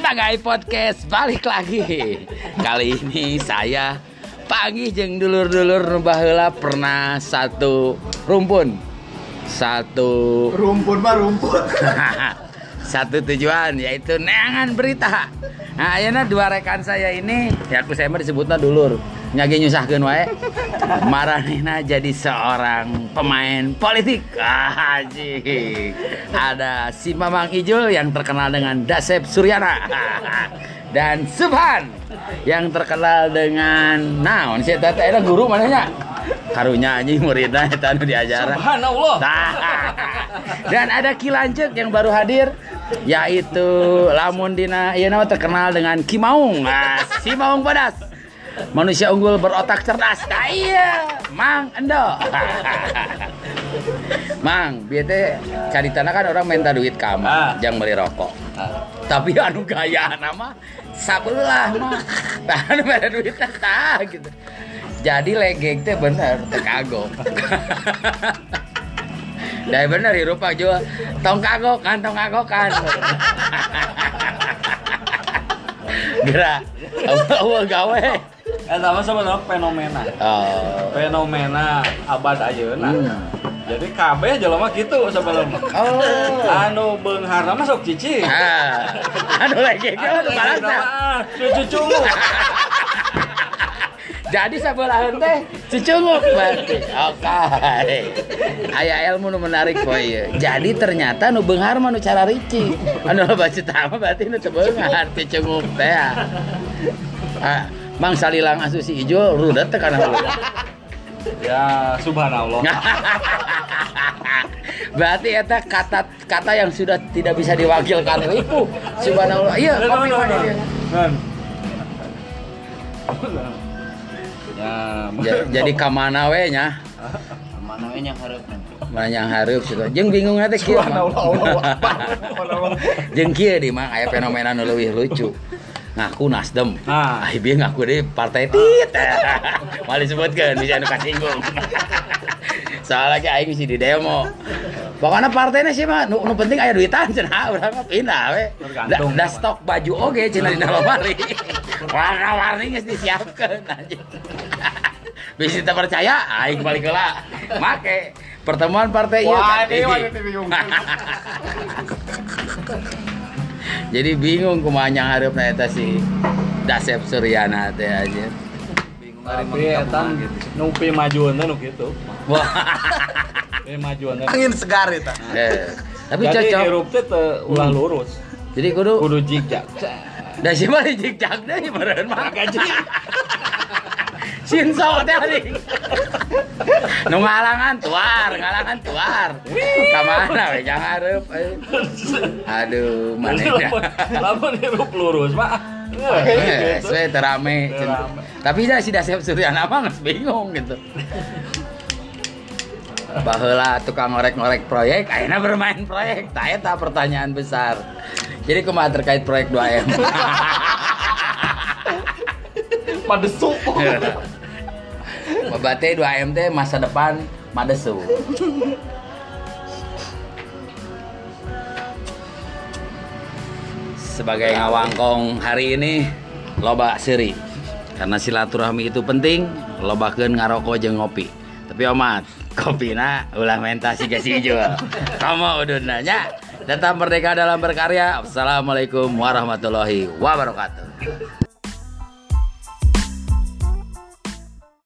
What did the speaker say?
Tagai Podcast balik lagi. Kali ini saya pagi jeng dulur-dulur nu baheula pernah satu rumpun. Satu Rumpun mah rumput. satu tujuan yaitu neangan berita. Nah, ayeuna dua rekan saya ini, ya aku saya disebutnya dulur. Nyage nyusahkeun wae. Maranehna jadi seorang pemain politik. Ah, anjing. Ada si Mamang Ijul yang terkenal dengan Dasep Suryana. Dan Subhan yang terkenal dengan naon sih eta teh eta guru manehnya? Karunya anjing muridna eta anu diajaran. Subhanallah. Nah, dan ada Kilancek yang baru hadir yaitu lamun dina ieu nama terkenal dengan Kimaung. Nah, si Maung Pedas. Manusia unggul berotak cerdas. Nah, iya, Mang Endo. Mang, bieu teh caritana kan orang minta duit kamu, Ah. jangan beli rokok. Tapi anu gaya nama sabelah mah. Tah anu duit teh tah gitu. Jadi legeng teh bener teu kagok. Dah bener hirup Pak Jo. Tong kagok kan, tong kagok kan. Gerak. Awal gawe. Eta mah sebenarnya fenomena. Oh. Fenomena abad ayeuna. Hmm. Jadi kabeh jelema kitu sebenarnya. Oh. Anu beungharna mah sok cicing. Ah. Anu legeng teh anu balasna. Cucu Jadi sebelah teh cucunguk berarti. Oke. Aya ilmu nu menarik poe ieu. Jadi ternyata nu beunghar mah nu cara rici. Anu baca tama berarti nu teu beunghar cucunguk teh. Ah, Mang salilang asuh si ijo rudet teh kana. Ya subhanallah. Berarti eta kata kata yang sudah tidak bisa diwakilkan ribu. Subhanallah. Iya, kopi? Kan. Ya, Ja- Jadi kamana we nya? mana we yang hareup Mana yang hareup gitu. Jeung bingung teh kieu. Subhanallah. Jeung kieu di mang aya fenomena nu leuwih lucu. Ngaku Nasdem. Ah. Ah, bieu ngaku deui partai tit. Mali sebutkeun bisa anu kasinggung. Soalnya aing misi di demo. Pokoknya partainya sih mah nu, nu penting aya duitan cenah urang mah pindah we. Tergantung. da stok baju oge cenah dina lemari. Warna-warni geus disiapkeun anjing. Bisa tak percaya, aing balik heula. Make pertemuan partai Wah, TV. wah, ini bingung. Jadi bingung kumanya hareup eta si Dasep Suryana teh aja. bingung hari Tapi eta nu pi teh nu kitu. Wah. Teh. angin segar itu Eh, tapi Jadi cocok. hirup teh ulah lurus. Jadi kudu Kudu jigjag. da si mah jig-jag deui meureun mah gaji. Sinso teh. Nu ngalangan tuar, ngalangan tuar. Ka mana we jang hareup euy. Aduh, Jadi manehna. lamun hirup lurus mah. Eh, gitu. saya terame. Terame. Tapi saya si Dasep Suryana mah geus bingung gitu. Baheula tukang ngorek-ngorek proyek, akhirnya bermain proyek. Tah eta pertanyaan besar. Jadi kumaha terkait proyek 2M? Padesu. Babate 2M teh masa depan madesu. Sebagai ngawangkong hari ini loba seri. Karena silaturahmi itu penting, lobakeun ngarokok jeung ngopi. Tapi omat, kopina ulah menta si gasi hijau. Kamu udah nanya. Tetap merdeka dalam berkarya. Assalamualaikum warahmatullahi wabarakatuh.